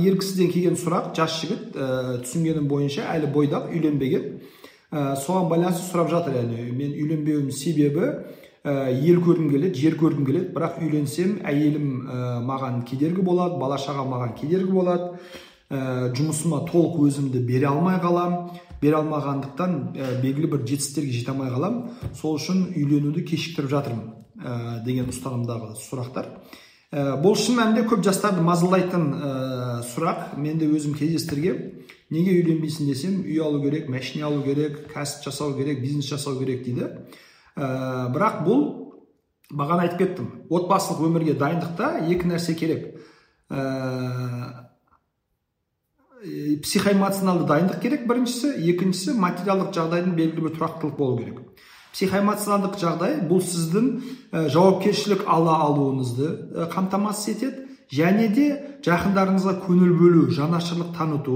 ер кісіден келген сұрақ жас жігіт ә, түсінгенім бойынша әлі бойдақ үйленбеген ә, соған байланысты сұрап жатыр яғни мен үйленбеуім себебі ә, ел көргім келеді жер көргім келеді бірақ үйленсем әйелім ә, маған кедергі болады бала шаға маған кедергі болады ә, жұмысыма толық өзімді бере алмай қалам бере алмағандықтан ә, белгілі бір жетістіктерге жете алмай қалам сол үшін үйленуді кешіктіріп жатырмын ә, деген ұстанымдағы сұрақтар ә, бұл шын мәнінде көп жастарды мазалайтын ә, сұрақ. Мен де өзім кездестіргем. Неге үйленбейсің десем үй алу керек машина алу керек кәсіп жасау керек бизнес жасау керек дейді. Ә, бірақ бұл бағана айтып кеттім. Отбасылық өмірге дайындықта екі нәрсе керек. Ә, психоэмоционалды дайындық керек біріншісі. Екіншісі материалдық жағдайдың белгілі бір тұрақтылық болу керек. Психоэмоционалдық жағдай бұл сіздің ә, жауапкершілік ала алуыңызды ә, қамтамасыз етеді. Және де жақындарыңызға көңіл бөлу жанашырлық таныту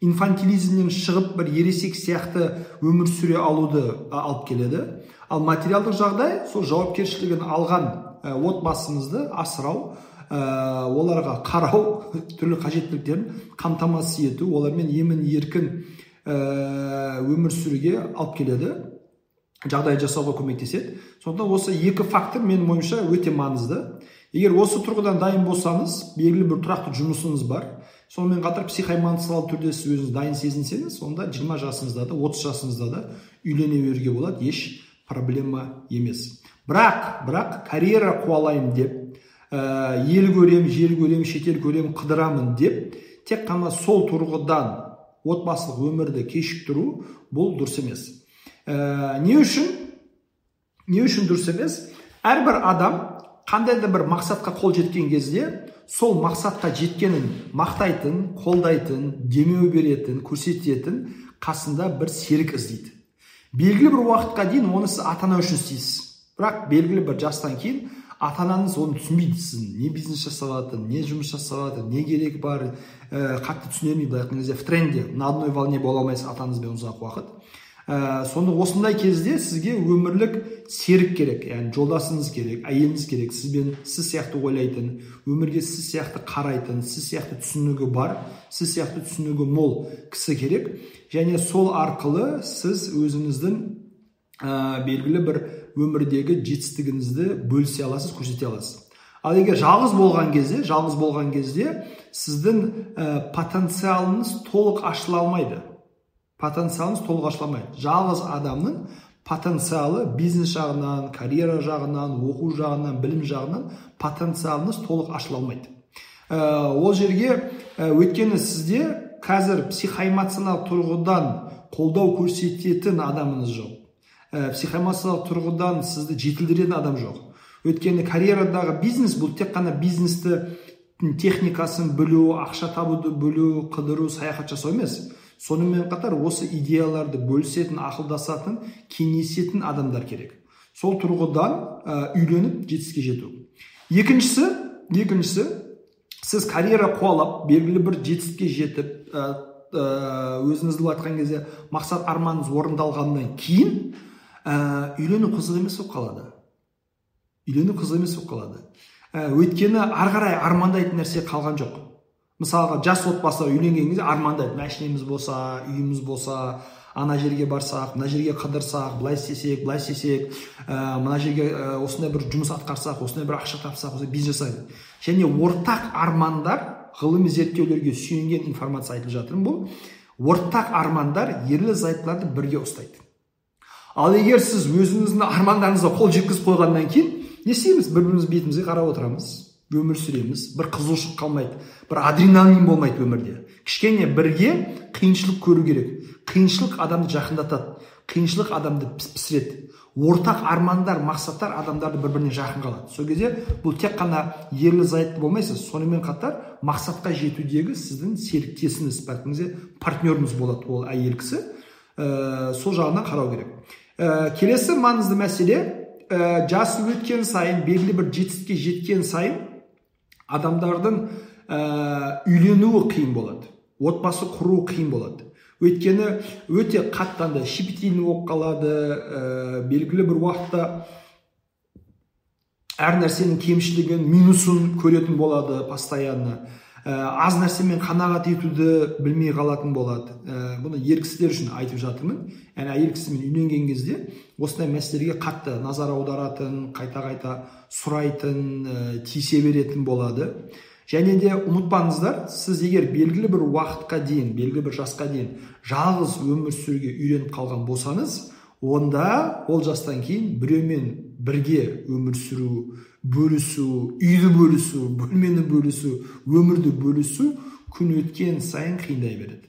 инфантилизмнен шығып бір ересек сияқты өмір сүре алуды алып келеді. Ал материалдық жағдай сол жауапкершілігін алған ә, отбасыңызды асырау ә, оларға қарау түрлі қажеттіліктерін қамтамасыз ету олармен емін еркін ә, өмір сүруге алып келеді. Жағдай жасауға көмектеседі. Сондықтан осы екі фактор менің ойымша өте маңызды. Егер осы тұрғыдан дайын болсаңыз белгілі бір тұрақты жұмысыңыз бар. Сонымен қатар психоэмоционалды түрде сіз өзіңіз дайын сезінсеңіз онда жиырма жасыңызда да отыз жасыңызда да үйлене беруге болады еш проблема емес. Бірақ бірақ карьера қуалаймын деп ә, ел көрем жер көрем шетел көрем қыдырамын деп тек қана сол тұрғыдан отбасылық өмірді кешіктіру бұл дұрыс емес. Ә, не үшін не үшін дұрыс емес әрбір адам қандай да бір мақсатқа қол жеткен кезде сол мақсатқа жеткенін мақтайтын қолдайтын демеу беретін көрсететін қасында бір серік іздейді. Белгілі бір уақытқа дейін оны сіз ата ана үшін істейсіз. Бірақ белгілі бір жастан кейін ата анаңыз оны түсінбейді сіздің. Не бизнес жасап не жұмыс жасап жатыр не керек бар. Ә, қатты түсіне бермейді былай айтқан кезде в тренде на одной волне бола алмайсыз ата анаңызбен ұзақ уақыт. Ә, сонда осындай кезде сізге өмірлік серік керек яғни жолдасыңыз керек әйеліңіз керек сізбен сіз сияқты ойлайтын өмірге сіз сияқты қарайтын сіз сияқты түсінігі бар сіз сияқты түсінігі мол кісі керек. Және сол арқылы сіз өзіңіздің ә, белгілі бір өмірдегі жетістігіңізді бөлісе аласыз көрсете аласыз. Ал егер жалғыз болған кезде жалғыз болған кезде сіздің ә, потенциалыңыз толық ашыла алмайды. Потенциалыңыз алмайды жалғыз адамның потенциалы бизнес жағынан карьера жағынан оқу жағынан білім жағынан потенциалыңыз толық ашыла алмайды ә, ол жерге ә, өйткені сізде қазір психоэмоционалдық тұрғыдан қолдау көрсететін адамыңыз жоқ. Ә, тұрғыдан сізді жетілдіретін адам жоқ. Өйткені карьерадағы бизнес бұл тек қана бизнесті техникасын білу ақша табуды білу қыдыру саяхат жасау емес. Сонымен қатар осы идеяларды бөлісетін ақылдасатын кеңесетін адамдар керек. Сол тұрғыдан ә, үйленіп жетістікке жету. Екіншісі екіншісі сіз карьера қуалап белгілі бір жетістікке жетіп ә, өзіңізді былай айтқан кезде мақсат арманыңыз орындалғаннан кейін ә, үйлену қызық емес болып қалады. Үйлену қызық емес болып қалады. Ә, өйткені ары қарай армандайтын нәрсе қалған жоқ. Мысалға жас отбасы үйленген кезде армандайды машинамыз болса үйіміз болса ана жерге барсақ мына жерге қыдырсақ былай істесек былай істесек ә, мына жерге ә, осындай бір жұмыс атқарсақ осындай бір ақша тапсақ осындай бизнес жасайық және ортақ армандар ғылыми зерттеулерге сүйенген информация айтып жатырмын бұл ортақ армандар ерлі зайыптыларды бірге ұстайды. Ал егер сіз өзіңіздің армандарыңызға қол жеткізіп қойғаннан кейін не істейміз? Бір біріміздің бетімізге қарап отырамыз. Өмір сүреміз. Бір қызығушылық қалмайды. Бір адреналин болмайды өмірде. Кішкене бірге қиыншылық көру керек. Қиыншылық адамды жақындатады. Қиыншылық адамды пісіреді. Ортақ армандар мақсаттар адамдарды бір біріне жақын қалады. Сол кезде бұл тек қана ерлі зайыпты болмайсыз. Сонымен қатар мақсатқа жетудегі сіздің серіктесіңіз партнеріңіз болады ол әйел кісі. Ә, сол жағынан қарау керек. Ә, келесі маңызды мәселе ә, жасы өткен сайын белгілі бір жетістікке жеткен сайын адамдардың ә, үйленуі қиын болады. Отбасы құру қиын болады. Өйткені өте қатты андай щепетильный болып қалады ә, белгілі бір уақытта әр нәрсенің кемшілігін минусын көретін болады постоянно. Аз нәрсемен қанағат етуді білмей қалатын болады. Ә, бұны ер кісілер үшін айтып жатырмын. Яғни әйел кісімен үйленген кезде осындай мәселелерге қатты назар аударатын қайта қайта сұрайтын ә, тиісе беретін болады. Және де ұмытпаңыздар сіз егер белгілі бір уақытқа дейін белгілі бір жасқа дейін жалғыз өмір сүруге үйреніп қалған болсаңыз онда ол жастан кейін біреумен бірге өмір сүру бөлісу үйді бөлісу бөлмені бөлісу өмірді бөлісу күн өткен сайын қиындай береді.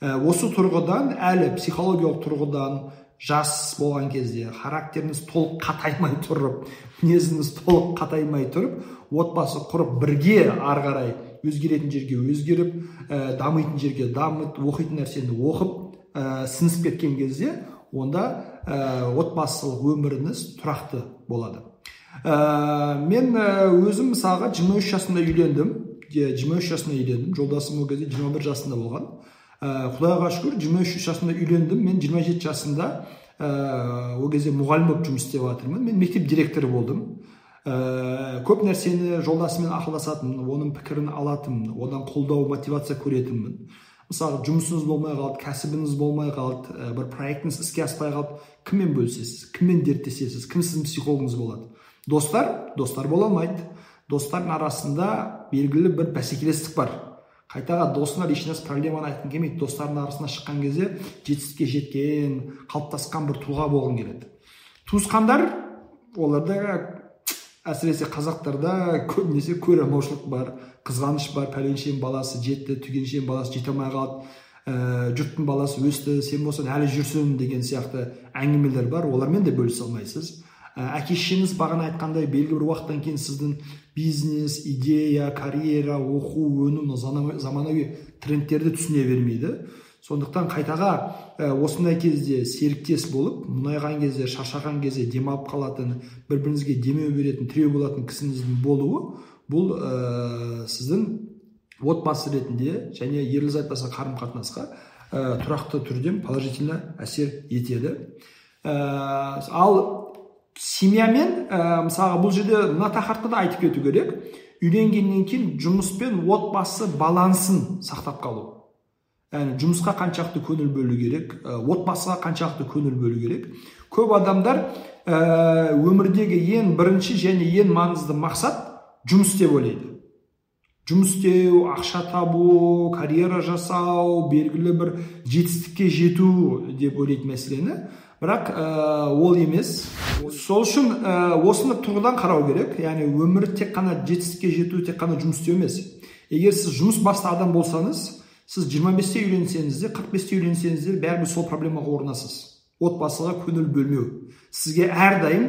Ә, осы тұрғыдан әлі психологиялық тұрғыдан жас болған кезде характеріңіз толық қатаймай тұрып мінезіңіз толық қатаймай тұрып отбасы құрып бірге ары қарай өзгеретін жерге өзгеріп ә, дамитын жерге дамып оқитын нәрсені оқып ә, сіңісіп кеткен кезде онда ә, отбасылық өміріңіз тұрақты болады. Ә, мен өзім мысалға 23 жасымда үйлендім. 23 жасымда үйлендім. Жолдасым ол кезде 21 жасында болған. Ә, құдайға шүкір 23 жасымда үйлендім. Мен 27 жасымда ә, ол кезде мұғалім болып жұмыс істеп жатырмын. Мен мектеп директоры болдым. Ә, көп нәрсені жолдасыммен ақылдасатынмын оның пікірін алатынмын одан қолдау мотивация көретінмін. Мысалы жұмысыңыз болмай қалды кәсібіңіз болмай қалды ә, бір проектіңіз іске аспай қалды. Кіммен бөлісесіз кіммен дерттесесіз кім сіздің психологыңыз болады? Достар достар бола алмайды достардың арасында белгілі бір бәсекелестік бар қайтаға досыңа нәрсе проблеманы айтқың келмейді достардың арасына шыққан кезде жетістікке жеткен қалыптасқан бір тұлға болғың келеді туысқандар оларда әсіресе қазақтарда көбінесе көреалмаушылық бар қызғаныш бар пәленшенің баласы жетті түгеншенің баласы жете алмай қалды ә, жұрттың баласы өсті сен болсаң әлі жүрсің деген сияқты әңгімелер бар олармен де бөлісе алмайсыз әке шешеңіз бағана айтқандай белгілі бір уақыттан кейін сіздің бизнес идея карьера оқу өну заманауи трендтерді түсіне бермейді. Сондықтан қайтаға ә, осындай кезде серіктес болып мұнайған кезде шаршаған кезде демалып қалатын бір біріңізге демеу беретін тіреу болатын кісіңіздің болуы бұл ә, сіздің отбасы ретінде және ерлі зайыптаса қарым қатынасқа ә, тұрақты түрде положительно әсер етеді. Ә, ал семьямен ә, мысалға бұл жерде мына тақырыпты да айтып кету керек. Үйленгеннен кейін жұмыс пен отбасы балансын сақтап қалу. Яғни жұмысқа қаншақты көңіл бөлу керек ә, отбасыға қаншақты көңіл бөлу керек. Көп адамдар ә, өмірдегі ең бірінші және ең маңызды мақсат жұмыс деп ойлайды. Жұмыс істеу ақша табу карьера жасау белгілі бір жетістікке жету деп ойлайды мәселені. Бірақ ә, ол емес. Сол үшін ә, осыны тұрғыдан қарау керек. Яғни өмір тек қана жетістікке жету тек қана жұмыс істеу емес. Егер сіз жұмыс басты адам болсаңыз сіз 25-те үйленсеңіз де 45-те үйленсеңіз де бәрібір сол проблемаға орнасыз отбасыға көңіл бөлмеу. Сізге әрдайым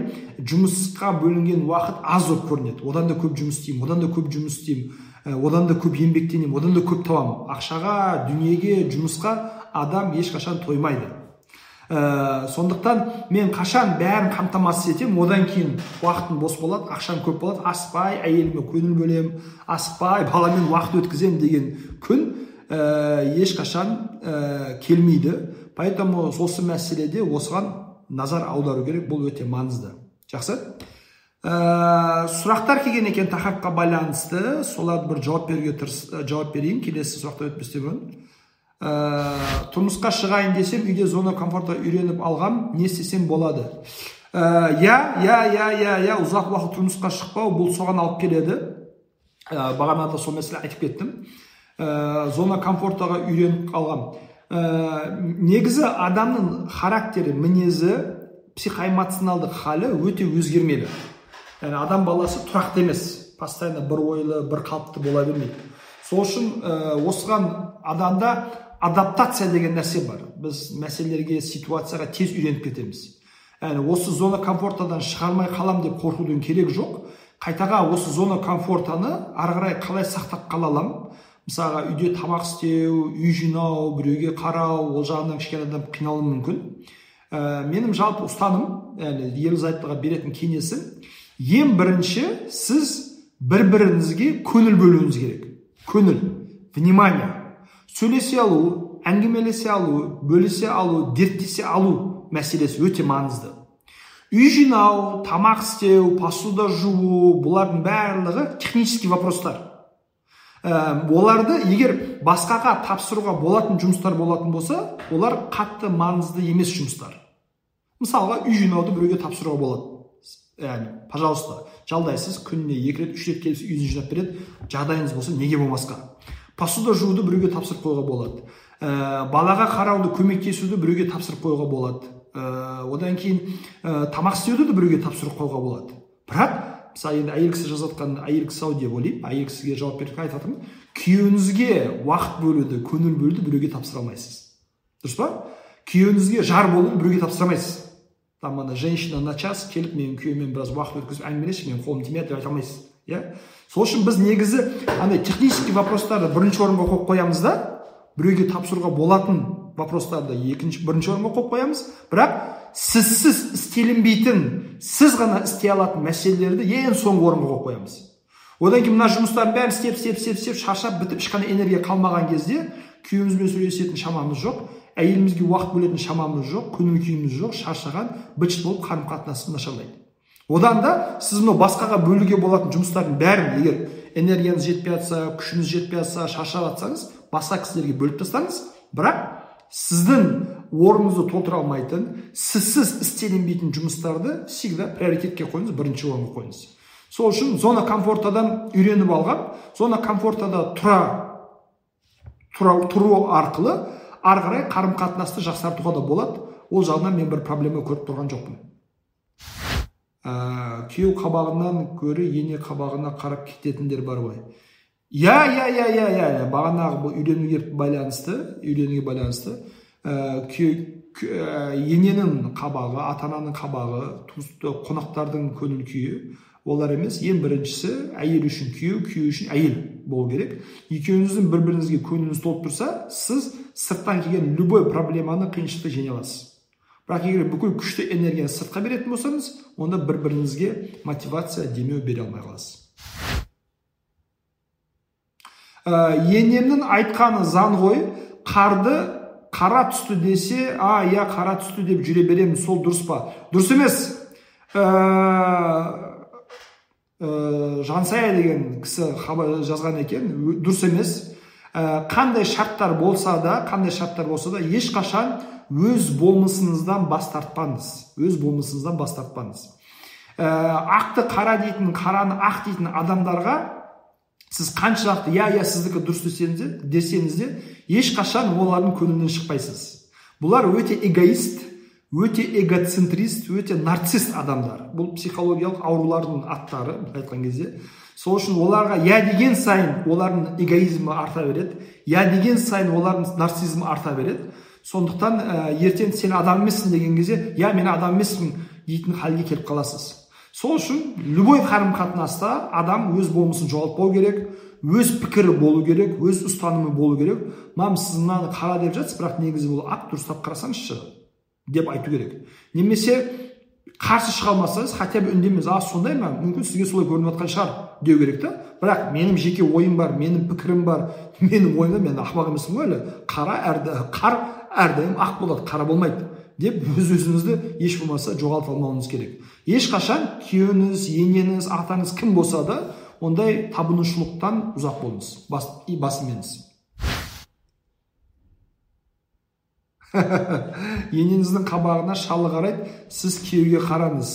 жұмысқа бөлінген уақыт аз болып көрінеді. Одан да көп жұмыс істеймін одан да көп жұмыс істеймін одан да көп еңбектенемін одан да көп табамын. Ақшаға дүниеге жұмысқа адам ешқашан тоймайды. Ә, сондықтан мен қашан бәрін қамтамасыз етемін одан кейін уақытым бос болады ақшам көп болады. Асықпай әйеліме көңіл бөлемін. Асықпай баламен уақыт өткіземін деген күн ә, ешқашан ә, келмейді. Поэтому осы мәселеде осыған назар аудару керек. Бұл өте маңызды. Жақсы? Ә, сұрақтар келген екен тақырыпқа байланысты. Соларды бір жауап беруге тырыс, жауап берейін. Келесі сұраққа өтпестен бұрын ә, тұрмысқа шығайын десем үйде зона комфортқа үйреніп алғам не істесем болады. Иә иә иә иә иә ұзақ уақыт тұрмысқа шықпау бұл соған алып келеді. Ә, бағана да сол мәселе айтып кеттім. Ә, зона комфортаға үйреніп қалған ә, негізі адамның характері мінезі психоэмоционалдық халі өте өзгермелі яғни адам баласы тұрақты емес. Постоянно бір ойлы бір қалыпты бола бермейді. Сол үшін ә, осыған адамда адаптация деген нәрсе бар. Біз мәселелерге ситуацияға тез үйреніп кетеміз. Яғни осы зона комфортадан шығармай қалам деп қорқудың керегі жоқ. Қайтаға осы зона комфортаны ары қарай қалай сақтап қала аламын мысалға үйде тамақ істеу үй жинау біреуге қарау ол жағынан кішкене адам қиналуы мүмкін. Ә, менің жалпы ұстаным яғни ерлі зайыптыға беретін кеңесім ең бірінші сіз бір біріңізге көңіл бөлуіңіз керек. Көңіл внимание. Сөйлесе алу әңгімелесе алу бөлісе алу дерттесе алу мәселесі өте маңызды. Үй жинау тамақ істеу посуда жуу бұлардың барлығы технический вопростар. Ә, оларды егер басқаға тапсыруға болатын жұмыстар болатын болса олар қатты маңызды емес жұмыстар. Мысалға үй жинауды біреуге тапсыруға болады. Яғни пожалуйста жалдайсыз күніне екі рет үш рет келіп үйді жинап береді. Жағдайыңыз болса неге болмасқа? Посуда жууды біреуге тапсырып қоюға болады. Ә, балаға қарауды көмектесуді біреуге тапсырып қоюға болады. Ә, одан кейін ә, тамақ істеуді де біреуге тапсырып қоюға болады. Бірақ мысалы енді әйел кісі жазып жатқан әйел кісі ау деп ойлаймын әйел кісіге жауап беріп айтып жатырмын күйеуіңізге уақыт бөлуді көңіл бөлуді біреуге тапсыра алмайсыз. Дұрыс па? Күйеуіңізге жар болуды біреуге тапсыра алмайсыз. Там ана женщина на час келіп менің күйеуіммен біраз уақыт өткізіп әңгімелесші менің қолым тимейді деп айта алмайсыз иә? Сол үшін біз негізі андай технический вопростарды бірінші орынға қойып қоямыз да біреуге тапсыруға болатын вопростарды екінші бірінші орынға қойып қоямыз. Бірақ сізсіз істелінбейтін сіз ғана істей алатын мәселелерді ең соңғы орынға қойып қоямыз. Одан кейін мына жұмыстардың бәрін істеп істеп істеп істеп шаршап бітіп ешқандай энергия қалмаған кезде күйеуімізбен сөйлесетін шамамыз жоқ әйелімізге уақыт бөлетін шамамыз жоқ көңіл күйіміз жоқ шаршаған быт болып қарым қатынасымыз нашарлайды. Одан да сіз мынау басқаға бөлуге болатын жұмыстардың бәрін егер энергияңыз жетпей жатса күшіңіз жетпей жатса шаршап жатсаңыз басқа кісілерге бөліп тастаңыз. Бірақ сіздің орныңызды толтыра алмайтын сізсіз істелінбейтін жұмыстарды всегда приоритетке қойыңыз бірінші орынға қойыңыз. Сол үшін зона комфортадан үйреніп алған зона комфортада тұра, тұра тұру арқылы ары қарай қарым қатынасты жақсартуға да болады. Ол жағынан мен бір проблема көріп тұрған жоқпын. Ә, күйеу қабағынан гөрі ене қабағына қарап кететіндер бар ғой. Иә иә иә иә иә бағанағы бұл үйленуге байланысты үйленуге байланысты. Ә, ененің қабағы ата ананың қабағы қонақтардың көңіл күйі олар емес. Ең біріншісі әйел үшін күйеу күйеу үшін әйел болу керек. Екеуіңіздің бір біріңізге көңіліңіз толып тұрса сіз сырттан келген любой проблеманы қиыншылықты жеңе аласыз. Бірақ егер бүкіл күшті энергияны сыртқа беретін болсаңыз онда бір біріңізге мотивация демеу бере алмай қаласыз. Ә, енемнің айтқаны заң ғой. Қарды қара түсті десе а иә қара түсті деп жүре береміз сол дұрыс па? Дұрыс емес. Ә, ә, жансая деген кісі жазған екен. Дұрыс емес. Қандай шарттар болса да қандай шарттар болса да ешқашан өз болмысыңыздан бас тартпаңыз. Өз болмысыңыздан бас тартпаңыз. Ә, ақты қара дейтін қараны ақ дейтін адамдарға сіз қаншалықты иә иә сіздікі дұрыс десеңіз де десеңіз де ешқашан олардың көңілінен шықпайсыз бұлар өте эгоист өте эгоцентрист өте нарцисс адамдар. Бұл психологиялық аурулардың аттары айтқан кезде. Сол үшін оларға иә деген сайын олардың эгоизмі арта береді. Иә деген сайын олардың нарциссизмі арта береді. Сондықтан ә, ертең сен адам емессің деген кезде иә мен адам емеспін дейтін халге келіп қаласыз. Сол үшін любой қарым қатынаста адам өз болмысын жоғалтпау керек өз пікірі болу керек өз ұстанымы болу керек. Мам сіз мынаны қара деп жатсыз бірақ негізі ол ақ дұрыстап қарасаңызшы деп айту керек. Немесе қарсы шыға алмасаңыз хотя бы үндемеңіз. А сондай ма? Мүмкін сізге солай көрініп жатқан шығар деу керек та. Бірақ менің жеке ойым бар менің пікірім бар менің ойымда мен ақымақ емеспін ғой әлі. Қара әрді қар әрдайым ақ болады қара болмайды деп өз өзіңізді еш болмаса жоғалта алмауыңыз керек. Ешқашан күйеуіңіз енеңіз атаңыз кім болса да ондай табынушылықтан ұзақ болыңыз. Бас, басымеңіз енеңіздің қабағына шалы қарайды сіз күйеуге қараңыз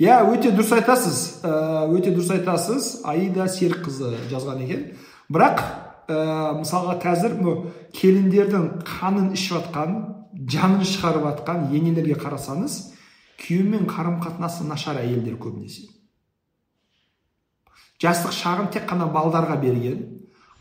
иә өте дұрыс айтасыз өте дұрыс айтасыз аида серікқызы жазған екен бірақ ә, мысалға қазір келіндердің қанын ішіп жатқан жанын шығарып жатқан енелерге қарасаңыз күйеуімен қарым қатынасы нашар әйелдер көбінесе жастық шағын тек қана балдарға берген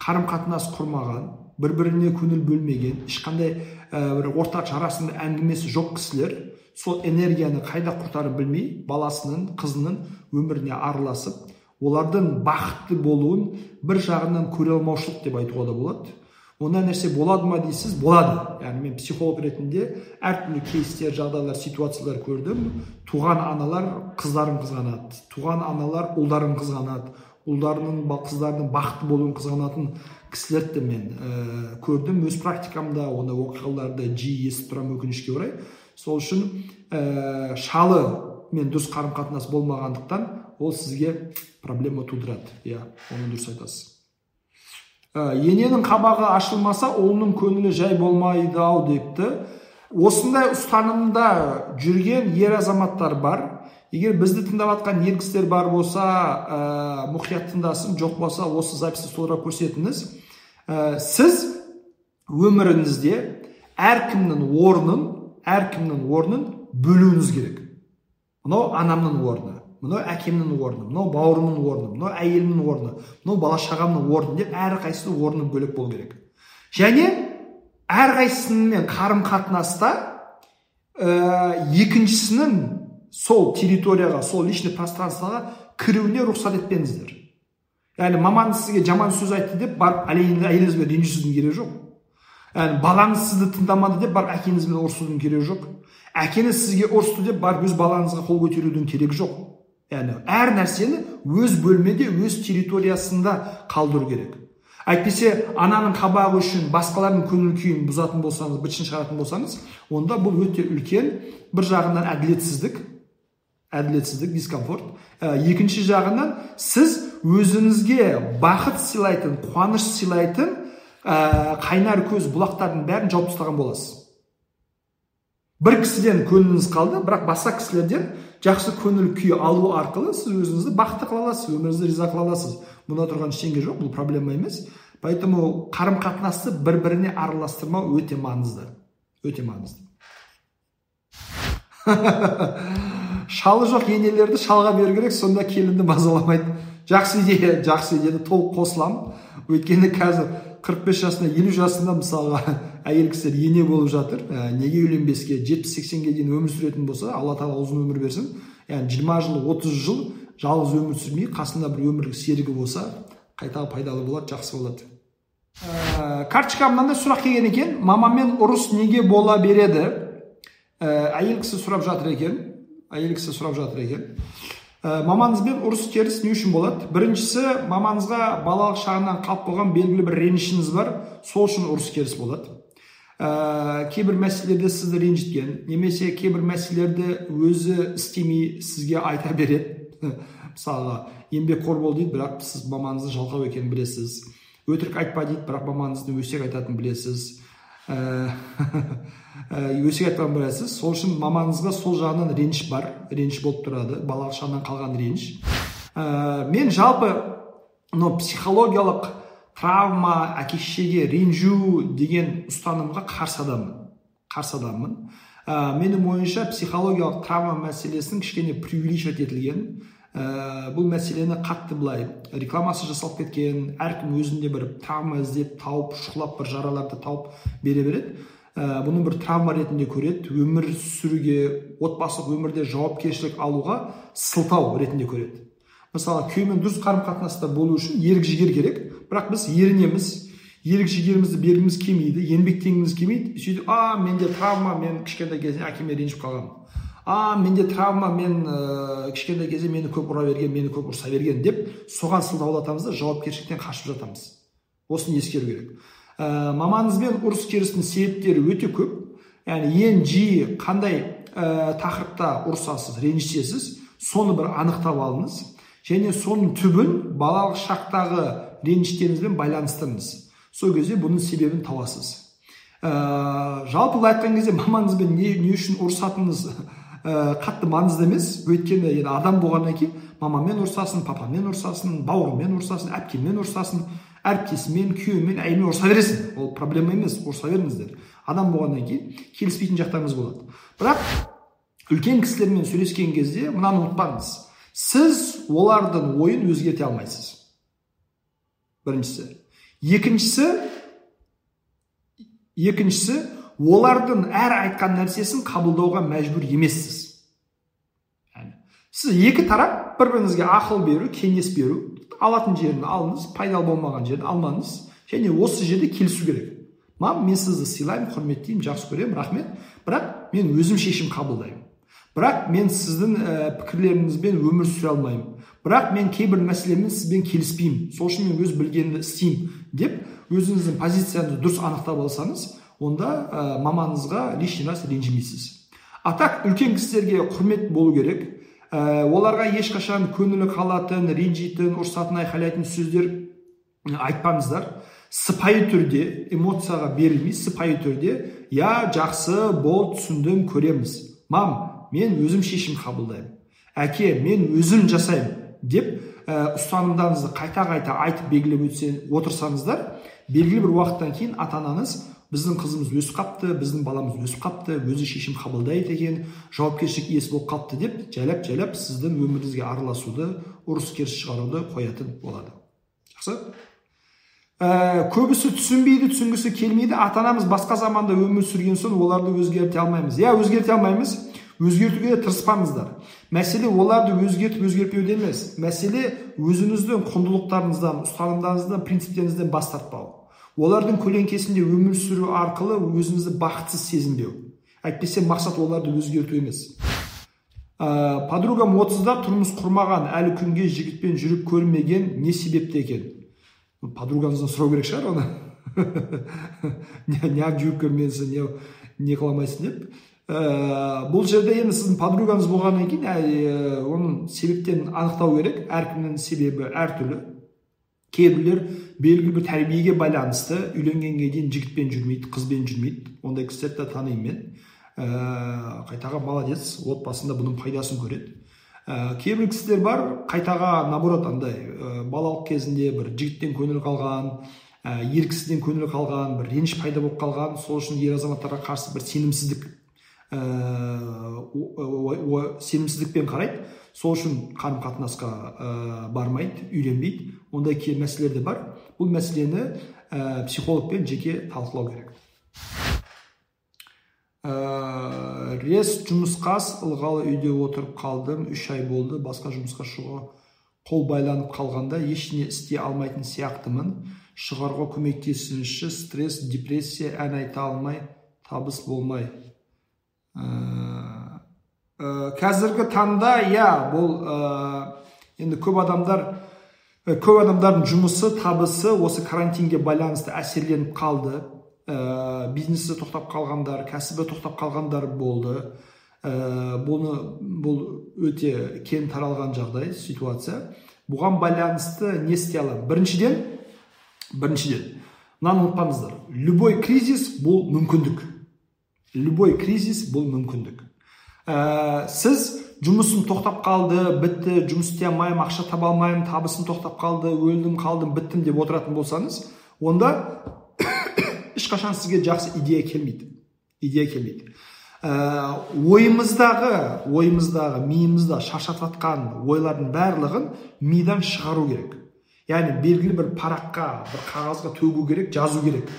қарым қатынас құрмаған бір біріне көңіл бөлмеген ешқандай ә, бір ортақ жарасымды әңгімесі жоқ кісілер сол энергияны қайда құртарын білмей баласының қызының өміріне араласып олардың бақытты болуын бір жағынан көре алмаушылық деп айтуға да болады. Ондай нәрсе болады ма дейсіз? Болады. Яғни мен психолог ретінде әртүрлі кейстер жағдайлар ситуациялар көрдім. Туған аналар қыздарын қызғанады. Туған аналар ұлдарын қызғанады. Ұлдарының қыздарының бақытты болуын қызғанатын кісілерді мен ә, көрдім. Өз практикамда ондай оқиғаларды жиі естіп тұрамын өкінішке орай. Сол үшін ә, шалы мен дұрыс қарым қатынас болмағандықтан ол сізге проблема тудырады. Иә оны дұрыс айтасыз. Ененің қабағы ашылмаса ұлының көңілі жай болмайды ау депті. Осындай ұстанымда жүрген ер азаматтар бар. Егер бізді тыңдап жатқан ер кісілер бар болса ә, мұқият тыңдасын жоқ болса осы записьті соларға көрсетіңіз. Ә, сіз өміріңізде әркімнің орнын әркімнің орнын бөлуіңіз керек. Мынау анамның орны мынау әкемнің орны мынау бауырымның орны мынау әйелімнің орны мынау бала шағамның орны деп әрқайсысының орны бөлек болу керек. Және әрқайсысымен қарым қатынаста ә, екіншісінің сол территорияға сол личный пространствоға кіруіне рұқсат етпеңіздер. Яғни мамаңыз сізге жаман сөз айтты деп барып әйеліңізбен ренжісудің керегі жоқ. Яғни балаңыз сізді тыңдамады деп барып әкеңізбен ұрысудың керегі жоқ. Әкеңіз сізге ұрысты деп барып өз балаңызға қол көтерудің керегі жоқ. Яғни әр нәрсені өз бөлмеде өз территориясында қалдыру керек. Әйтпесе ананың қабағы үшін басқалардың көңіл күйін бұзатын болсаңыз бытшын шығаратын болсаңыз онда бұл өте үлкен бір жағынан әділетсіздік. Әділетсіздік дискомфорт. Ә, екінші жағынан сіз өзіңізге бақыт сыйлайтын қуаныш сыйлайтын ә, қайнар көз бұлақтардың бәрін жауып тастаған боласыз. Бір кісіден көңіліңіз қалды бірақ басқа кісілерден жақсы көңіл күй алу арқылы сіз өзіңізді бақытты қыла аласыз өміріңізді риза қыла аласыз. Мұнда тұрған ештеңе жоқ бұл проблема емес. Поэтому қарым қатынасты бір біріне араластырмау өте маңызды. Өте маңызды. шалы жоқ енелерді шалға беру керек сонда келінді мазаламайды. Жақсы идея жақсы идея толық қосыламын. Өйткені қазір 45 жасында елу жасында мысалға әйел кісілер ене болып жатыр. Ә, неге үйленбеске? жетпіс сексенге дейін өмір сүретін болса алла тағала ұзын өмір берсін. Яғни жиырма жыл отыз жыл жалғыз өмір сүрмей қасында бір өмірлік серігі болса қайта пайдалы болады жақсы болады. Ә, карточкаға мынандай сұрақ келген екен. Мамамен ұрыс неге бола береді? Ә, әйел кісі сұрап жатыр екен. Әйел кісі сұрап жатыр екен. Ә, мамаңызбен ұрыс керіс не үшін болады? Біріншісі мамаңызға балалық шағынан қалып қойған белгілі бір ренішіңіз бар. Сол үшін ұрыс керіс болады. Ә, кейбір мәселелерде сізді ренжіткен немесе кейбір мәселелерді өзі істемей сізге айта береді. Мысалға еңбекқор бол дейді бірақ сіз мамаңыздың жалқау екенін білесіз. Өтірік айтпа дейді бірақ мамаңыздың өсек айтатынын білесіз. Ә, өсек айтқанын білесіз сол үшін мамаңызға сол жағынан реніш бар. Реніш болып тұрады. Балалық шағынан қалған реніш ә, мен жалпы мынау психологиялық травма әке шешеге ренжу деген ұстанымға қарсы адаммын. Қарсы адаммын. Ә, менің ойымша психологиялық травма мәселесінің кішкене преувеличивать етілген. Ә, бұл мәселені қатты былай рекламасы жасалып кеткен әркім өзінде бір травма іздеп тауып шұқылап бір жараларды тауып бере береді. Ә, бұны бір травма ретінде көреді. Өмір сүруге отбасылық өмірде жауапкершілік алуға сылтау ретінде көреді. Мысалы күйеумен дұрыс қарым қатынаста болу үшін ерік жігер керек. Бірақ біз ерінеміз. Ерік жігерімізді бергіміз келмейді еңбектенгіміз келмейді. Сөйтіп а менде травма мен кішкентай кезде әкеме ренжіп қалғанмын а менде травма мен ә, кішкентай кезде мені көп ұра берген мені көп ұрса берген деп соған сылтаулатамыз да жауапкершіліктен қашып жатамыз. Осыны ескеру керек. Ә, мамаңызбен ұрыс керістің себептері өте көп. Яғни ең жиі қандай ә, тақырыпта ұрысасыз ренжісесіз соны бір анықтап алыңыз. Және соның түбін балалық шақтағы реніштеріңізбен байланыстырыңыз. Сол кезде бұның себебін табасыз. Ә, жалпы айтқан кезде мамаңызбен не, не үшін ұрысатыныңыз ә, қатты маңызды емес. Өйткені енді адам болғаннан кейін мамамен ұрысасың папамен ұрысасың бауырыңмен ұрысасың әпкеңмен ұрысасың. Әріптесіңмен күйеуіңмен әйеліңмен ұрыса бересің ол проблема емес ұрыса беріңіздер адам болғаннан кейін келіспейтін жақтарыңыз болады. Бірақ үлкен кісілермен сөйлескен кезде мынаны ұмытпаңыз. Сіз олардың ойын өзгерте алмайсыз. Біріншісі. Екіншісі екіншісі олардың әр айтқан нәрсесін қабылдауға мәжбүр емессіз. Сіз екі тарап бір біріңізге ақыл беру кеңес беру алатын жерін алыңыз пайдалы болмаған жерін алмаңыз және осы жерде келісу керек. Мам мен сізді сыйлаймын құрметтеймін жақсы көремін рахмет. Бірақ мен өзім шешім қабылдаймын. Бірақ мен сіздің ә, пікірлеріңізбен өмір сүре алмаймын. Бірақ мен кейбір мәселемен сізбен келіспеймін. Сол үшін мен өз білгенімді істеймін. Деп өзіңіздің позицияңызды дұрыс анықтап алсаңыз онда ә, мамаңызға лишний раз ренжімейсіз. А так үлкен кісілерге құрмет болу керек. Ә, оларға ешқашан көңілі қалатын ренжитін ұрсатын айқайлайтын сөздер айтпаңыздар. Сыпайы түрде эмоцияға берілмей сыпайы түрде я жақсы бол түсіндім көреміз. Мам мен өзім шешім қабылдаймын. Әке мен өзім жасаймын деп ә, ұстанымдарыңызды қайта қайта айтып белгілеп өтсе отырсаңыздар белгілі бір уақыттан кейін ата анаңыз біздің қызымыз өсіп қапты біздің баламыз өсіп қапты өзі шешім қабылдайды екен жауапкершілік иесі болып қапты деп жайлап жайлап сіздің өміріңізге араласуды ұрыс керіс шығаруды қоятын болады. Жақсы? Ә, көбісі түсінбейді түсінгісі келмейді. Ата анамыз басқа заманда өмір сүрген соң оларды өзгерте алмаймыз. Иә өзгерте алмаймыз. Өзгертуге тырыспаңыздар. Мәселе оларды өзгертіп өзгертпеуде емес. Мәселе өзіңіздің құндылықтарыңыздан ұстанымдарыңыздан принциптеріңізден бас тартпау. Олардың көлеңкесінде өмір сүру арқылы өзіңізді бақытсыз сезінбеу. Әйтпесе мақсат оларды өзгерту емес ә, подругам отызда тұрмыс құрмаған әлі күнге жігітпен жүріп көрмеген не себепті екен? Подругаңыздан сұрау керек шығар оны. Неғып жүріп көрмедіңсің не не қыламайсың деп. Ә, бұл жерде енді сіздің подругаңыз болғаннан кейін ә, оның себептерін анықтау керек. Әркімнің себебі әртүрлі. Кейбіреулер белгілі бір тәрбиеге байланысты үйленгенге дейін жігітпен жүрмейді қызбен жүрмейді ондай кісілерді де танимын мен ә, қайтаға молодец отбасында бұның пайдасын көреді ә, кейбір кісілер бар қайтаға наоборот андай ә, балалық кезінде бір жігіттен көңіл қалған ә, ер кісіден көңіл қалған бір реніш пайда болып қалған сол үшін ер азаматтарға қарсы бір сенімсіздік ә, сенімсіздікпен қарайды сол үшін қарым қатынасқа ә, бармайды үйленбейді. Ондай кей мәселелер де бар. Бұл мәселені ә, психологпен жеке талқылау керек. Ә, рес жұмысқас ылғалы үйде отырып қалдым. Үш ай болды. Басқа жұмысқа шығуға қол байланып қалғанда ештеңе істей алмайтын сияқтымын. Шығаруға көмектесіңізші стресс депрессия ән айта алмай табыс болмай. Қазіргі таңда иә бұл ә, енді көп адамдар көп адамдардың жұмысы табысы осы карантинге байланысты әсерленіп қалды. Ә, бизнесі тоқтап қалғандар кәсібі тоқтап қалғандар болды. Ә, бұны бұл өте кең таралған жағдай ситуация. Бұған байланысты не істей аламын? Біріншіден біріншіден мынаны ұмытпаңыздар любой кризис бұл мүмкіндік. Любой кризис бұл мүмкіндік. Ә, сіз жұмысым тоқтап қалды бітті жұмыс істей алмаймын ақша таба алмаймын табысым тоқтап қалды өлдім қалдым біттім деп отыратын болсаңыз онда ешқашан сізге жақсы идея келмейді. Идея келмейді. Ә, ойымыздағы ойымыздағы миымызда шаршатып жатқан ойлардың барлығын мидан шығару керек. Яғни белгілі бір параққа бір қағазға төгу керек жазу керек.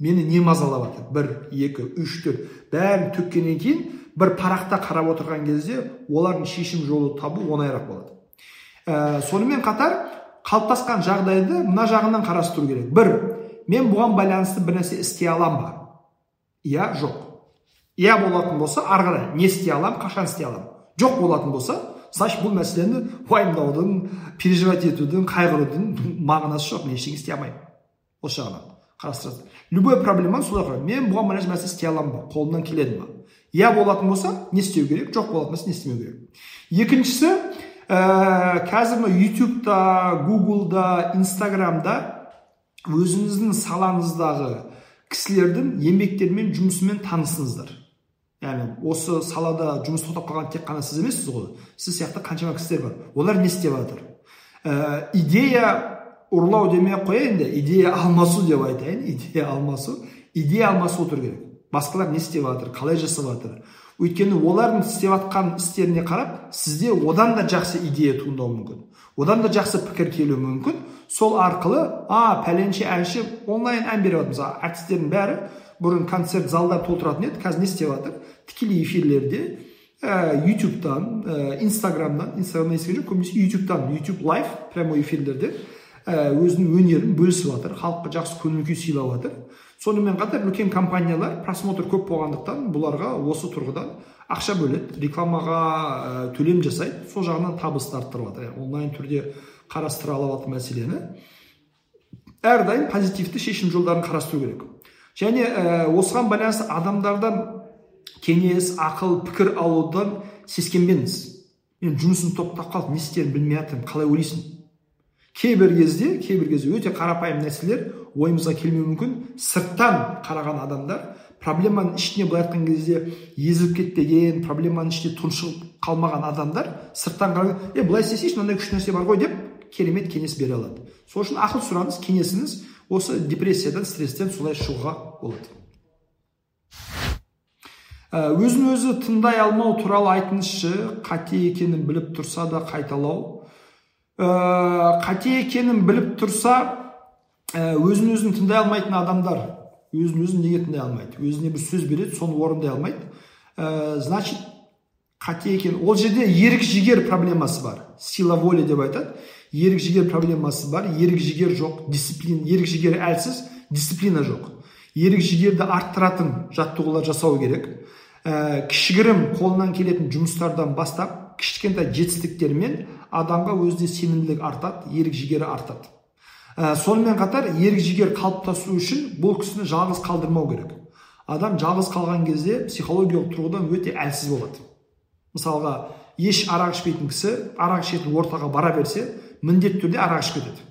Мені не мазалап жатыр бір екі үш төрт. Бәрін төккеннен кейін бір парақта қарап отырған кезде олардың шешім жолы табу оңайырақ болады. Ә, сонымен қатар қалыптасқан жағдайды мына жағынан қарастыру керек. Бір мен бұған байланысты бір нәрсе істей аламын ба? Иә жоқ. Иә болатын болса ары қарай не істей аламын қашан істей аламын жоқ болатын болса значит бұл мәселені уайымдаудың переживать етудің қайғырудың мағынасы жоқ. Мен ештеңе істей алмаймын. Осы жағынан қарастырасыз. Любой проблеманы солай қарау мен бұған мына нәрсе істей аламын ба? Қолымнан келеді ма иә болатын болса не істеу керек жоқ болатын болса не істемеу керек. Екіншісі ә, қазір мына ютубта гуглда инстаграмда өзіңіздің салаңыздағы кісілердің еңбектерімен жұмысымен танысыңыздар. Яғни осы салада жұмыс тоқтап қалған тек қана сіз емессіз ғой. Сіз сияқты қаншама кісілер бар. Олар не істеп жатыр? Ә, идея ұрлау демей ақ қояйын да идея алмасу деп айтайын идея алмасу. Идея алмасып отыру керек. Басқалар не істеп жатыр қалай жасап жатыр өйткені олардың істеп жатқан істеріне қарап сізде одан да жақсы идея туындауы мүмкін. Одан да жақсы пікір келуі мүмкін. Сол арқылы а пәленше әнші онлайн ән беріп жатыр мысалы әртістердің бәрі бұрын концерт залдар толтыратын еді қазір не істеп жатыр тікелей эфирлерде ә, ютубтан ә, инстаграмнан инстаграмнан естіген жоқ көбінесе ютубтан ютуб лайв прямой эфирлерде Ә, өзінің өнерін бөлісіп жатыр халыққа жақсы көңіл күй сыйлап жатыр сонымен қатар үлкен компаниялар просмотр көп болғандықтан бұларға осы тұрғыдан ақша бөледі. Рекламаға ә, төлем жасайды. Сол жағынан табысты арттырып жатыр онлайн түрде қарастыра жатыр мәселені әрдайым позитивті шешім жолдарын қарастыру керек. Және ә, осыған байланысты адамдардан кеңес ақыл пікір алудан сескенбеңіз. Мен жұмысым тоқтап қалды не істерімді білмей жатырмын қалай ойлайсың? Кейбір кезде кейбір кезде өте қарапайым нәрселер ойымызға келмеуі мүмкін. Сырттан қараған адамдар проблеманың ішіне былай айтқан кезде езіліп кетпеген проблеманың ішінде тұншығып қалмаған адамдар сырттан қарап е былай істесейші мынандай күшті нәрсе бар ғой деп керемет кеңес бере алады. Сол үшін ақыл сұраңыз кеңесіңіз осы депрессиядан стресстен солай шығуға болады. Ә, өзін өзі тыңдай алмау туралы айтыңызшы. Қате екенін біліп тұрса да қайталау. Қате екенін біліп тұрса ә, өзін өзін тыңдай алмайтын адамдар өзін өзін неге тыңдай алмайды? Өзіне бір сөз береді соны орындай алмайды. Ә, значит қате екен. Ол жерде ерік жігер проблемасы бар. Сила воли деп айтады. Ерік жігер проблемасы бар. Ерік жігер жоқ. Дисциплина. Ерік жігер әлсіз дисциплина жоқ. Ерік жігерді арттыратын жаттығулар жасау керек. Ә, кішігірім қолынан келетін жұмыстардан бастап кішкентай жетістіктермен адамға өзіне сенімділік артады ерік жігері артады. Ә, сонымен қатар ерік жігер қалыптасу үшін бұл кісіні жалғыз қалдырмау керек. Адам жалғыз қалған кезде психологиялық тұрғыдан өте әлсіз болады. Мысалға еш арақ ішпейтін кісі арақ ішетін ортаға бара берсе міндетті түрде арақ ішіп кетеді.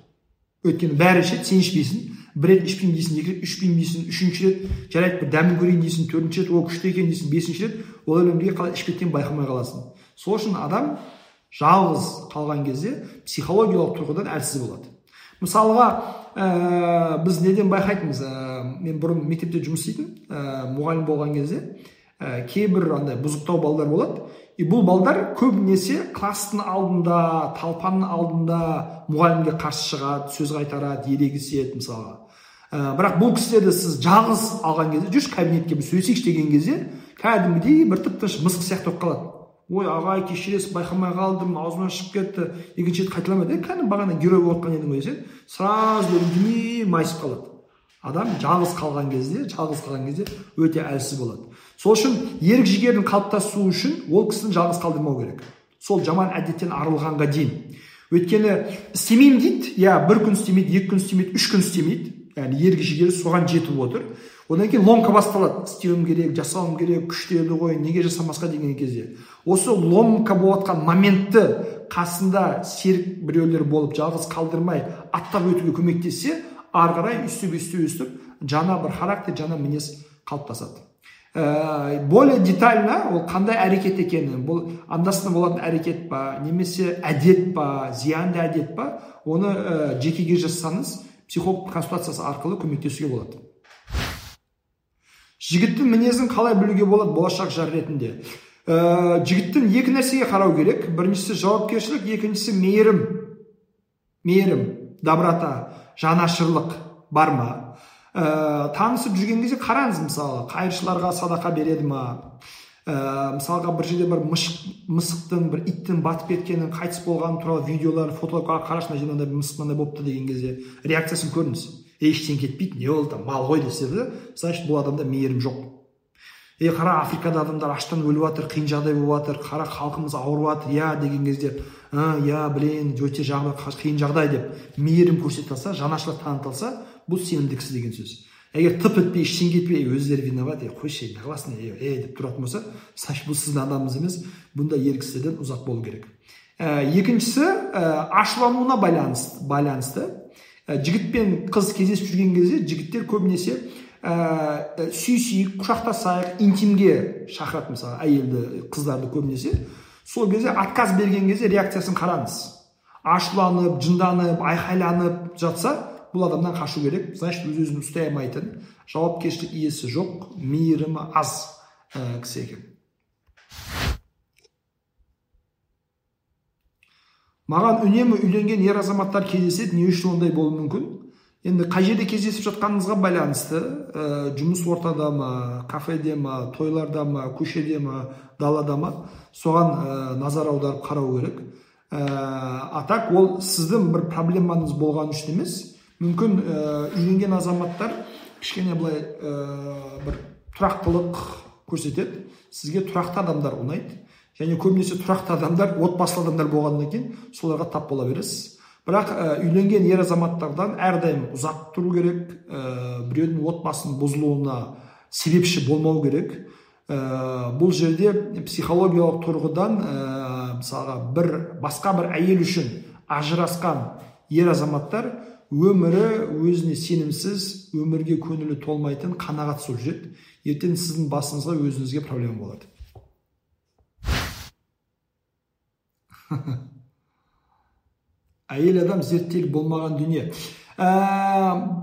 Өйткені бәрі ішеді сен ішпейсің бір рет ішпеймін дейсің екі рет ішпеймін дейсің үшінші рет жарайды бір дәмін көрейін дейсің төртінші рет ол күшті екен дейсің бесінші рет ол әлемге қалай ішіп кеткенін байқамай қаласың. Сол үшін адам жалғыз қалған кезде психологиялық тұрғыдан әлсіз болады. Мысалға ә, біз неден байқайтынбыз? Ә, мен бұрын мектепте жұмыс істейтін ә, мұғалім болған кезде ә, кейбір андай бұзықтау балдар болады. И бұл балдар көбінесе класстың алдында талпаның алдында мұғалімге қарсы шығады сөз қайтарады ерегіседі мысалға. Ә, бірақ бұл кісілерді сіз жалғыз алған кезде жүрші кабинетке бір сөйлесейікші деген кезде кәдімгідей бір тып тыныш мысық сияқты болып қалады. Ой ағай кешіресіз байқамай қалдым аузымнан шығып кетті. Екінші рет қайталамайды е кәдімгі бағана герой болып жатқан едің ғой десең сразу үндемей майысып қалады. Адам жалғыз қалған кезде жалғыз қалған кезде өте әлсіз болады. Сол үшін ерік жігердің қалыптасуы үшін ол кісіні жалғыз қалдырмау керек. Сол жаман әдеттен арылғанға дейін. Өйткені істемеймін дейді иә бір күн істемейді екі күн істемейді үш күн істемейді. Яғни ерік жігері соған жетіп отыр. Одан кейін ломка басталады. Істеуім керек жасауым керек күшті еді ғой неге жасамасқа деген кезде. Осы ломка болып жатқан моментті қасында серік біреулер болып жалғыз қалдырмай аттап өтуге көмектессе ары қарай өстіп өстіп өстіп жаңа бір характер жаңа мінез қалыптасады. Ә, более детально ол қандай әрекет екені бұл анда болатын әрекет па немесе әдет па зиянды әдет па оны ә, жекеге жазсаңыз психолог консультациясы арқылы көмектесуге болады. Жігіттің мінезін қалай білуге болады болашақ жар ретінде ә, жігіттің екі нәрсеге қарау керек. Біріншісі жауапкершілік екіншісі мейірім. Мейірім доброта жанашырлық бар ма? Ә, танысып жүрген кезде қараңыз мысалы қайыршыларға садақа береді ма? Ә, мысалға бір жерде бір мысықтың бір иттің батып кеткенін қайтыс болғаны туралы видеолар фотолар қарашы мына жерде мынандай мысық мынандай болыпты деген кезде. Реакциясын көріңіз. Ештеңе кетпейді не болды мал ғой десе де значит бұл адамда мейірім жоқ. Ей қара африкада адамдар аштан өліп жатыр қиын жағдай болып жатыр қара халқымыз ауырып жатыр иә деген кезде иә білейін өте жағдай қиын жағдай деп мейірім көрсете алса жанашырлық таныта алса бұл сенімді кісі деген сөз. Егер тып етпей ештеңе етпей өздері виноват ей қойшы не қыласың е деп тұратын болса значит бұл сіздің адамыңыз емес бұндай ер кісілерден ұзақ болу керек. Ә, екіншісі ә, ашулануына байланысты байланысты жігіт пен қыз кездесіп жүрген кезде жігіттер көбінесе ә, сүйісейік құшақтасайық интимге шақырады мысалы әйелді қыздарды көбінесе. Сол кезде отказ берген кезде реакциясын қараңыз. Ашуланып жынданып айқайланып жатса бұл адамнан қашу керек. Значит өз өзін ұстай алмайтын жауапкершілік иесі жоқ мейірімі аз ә, кісі екен. Маған үнемі үйленген ер азаматтар кездеседі не үшін ондай болуы мүмкін? Енді қай жерде кездесіп жатқаныңызға байланысты ә, жұмыс ортада ма кафеде ма тойларда ма көшеде ма далада ма? Соған ә, назар аударып қарау керек. Ә, а так ол сіздің бір проблемаңыз болған үшін емес. Мүмкін ә, үйленген азаматтар кішкене былай ә, бір тұрақтылық көрсетеді. Сізге тұрақты адамдар ұнайды. Және көбінесе тұрақты адамдар отбасылы адамдар болғаннан кейін соларға тап бола бересіз. Бірақ ә, үйленген ер азаматтардан әрдайым ұзақ тұру керек ә, біреудің отбасының бұзылуына себепші болмау керек. Ә, бұл жерде психологиялық тұрғыдан ә, мысалға бір басқа бір әйел үшін ажырасқан ер азаматтар өмірі өзіне сенімсіз өмірге көңілі толмайтын қанағатсыз жүреді ертең сіздің басыңызға өзіңізге проблема болады. әйел адам зерттеліп болмаған дүние. Ә,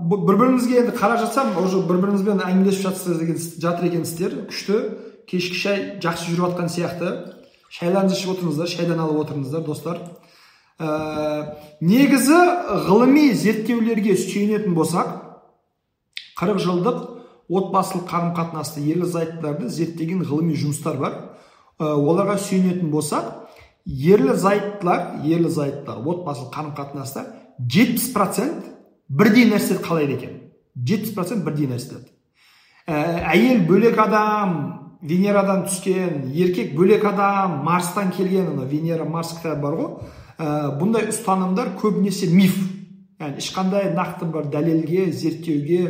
бір біріңізге енді қарап жатсам уже бір біріңізбен әңгімелесіп жатсыздар деген жатыр екенсіздер. Күшті. Кешкі шай жақсы жүріп жатқан сияқты. Шайларыңызды ішіп отырыңыздар шайдан алып отырыңыздар достар. Ә, негізі ғылыми зерттеулерге сүйенетін болсақ қырық жылдық отбасылық қарым қатынасты ерлі зайыптыларды зерттеген ғылыми жұмыстар бар. Ә, оларға сүйенетін болсақ ерлі зайыптылар ерлі зайыптылар отбасылық қарым қатынаста жетпіс процент бірдей нәрсе қалайды екен. жетпіс процент бірдей нәрсе ә, әйел бөлек адам венерадан түскен еркек бөлек адам марстан келген ана венера марс кітабы бар ғой. Ә, бұндай ұстанымдар көбінесе миф. Яғни ешқандай нақты бір дәлелге зерттеуге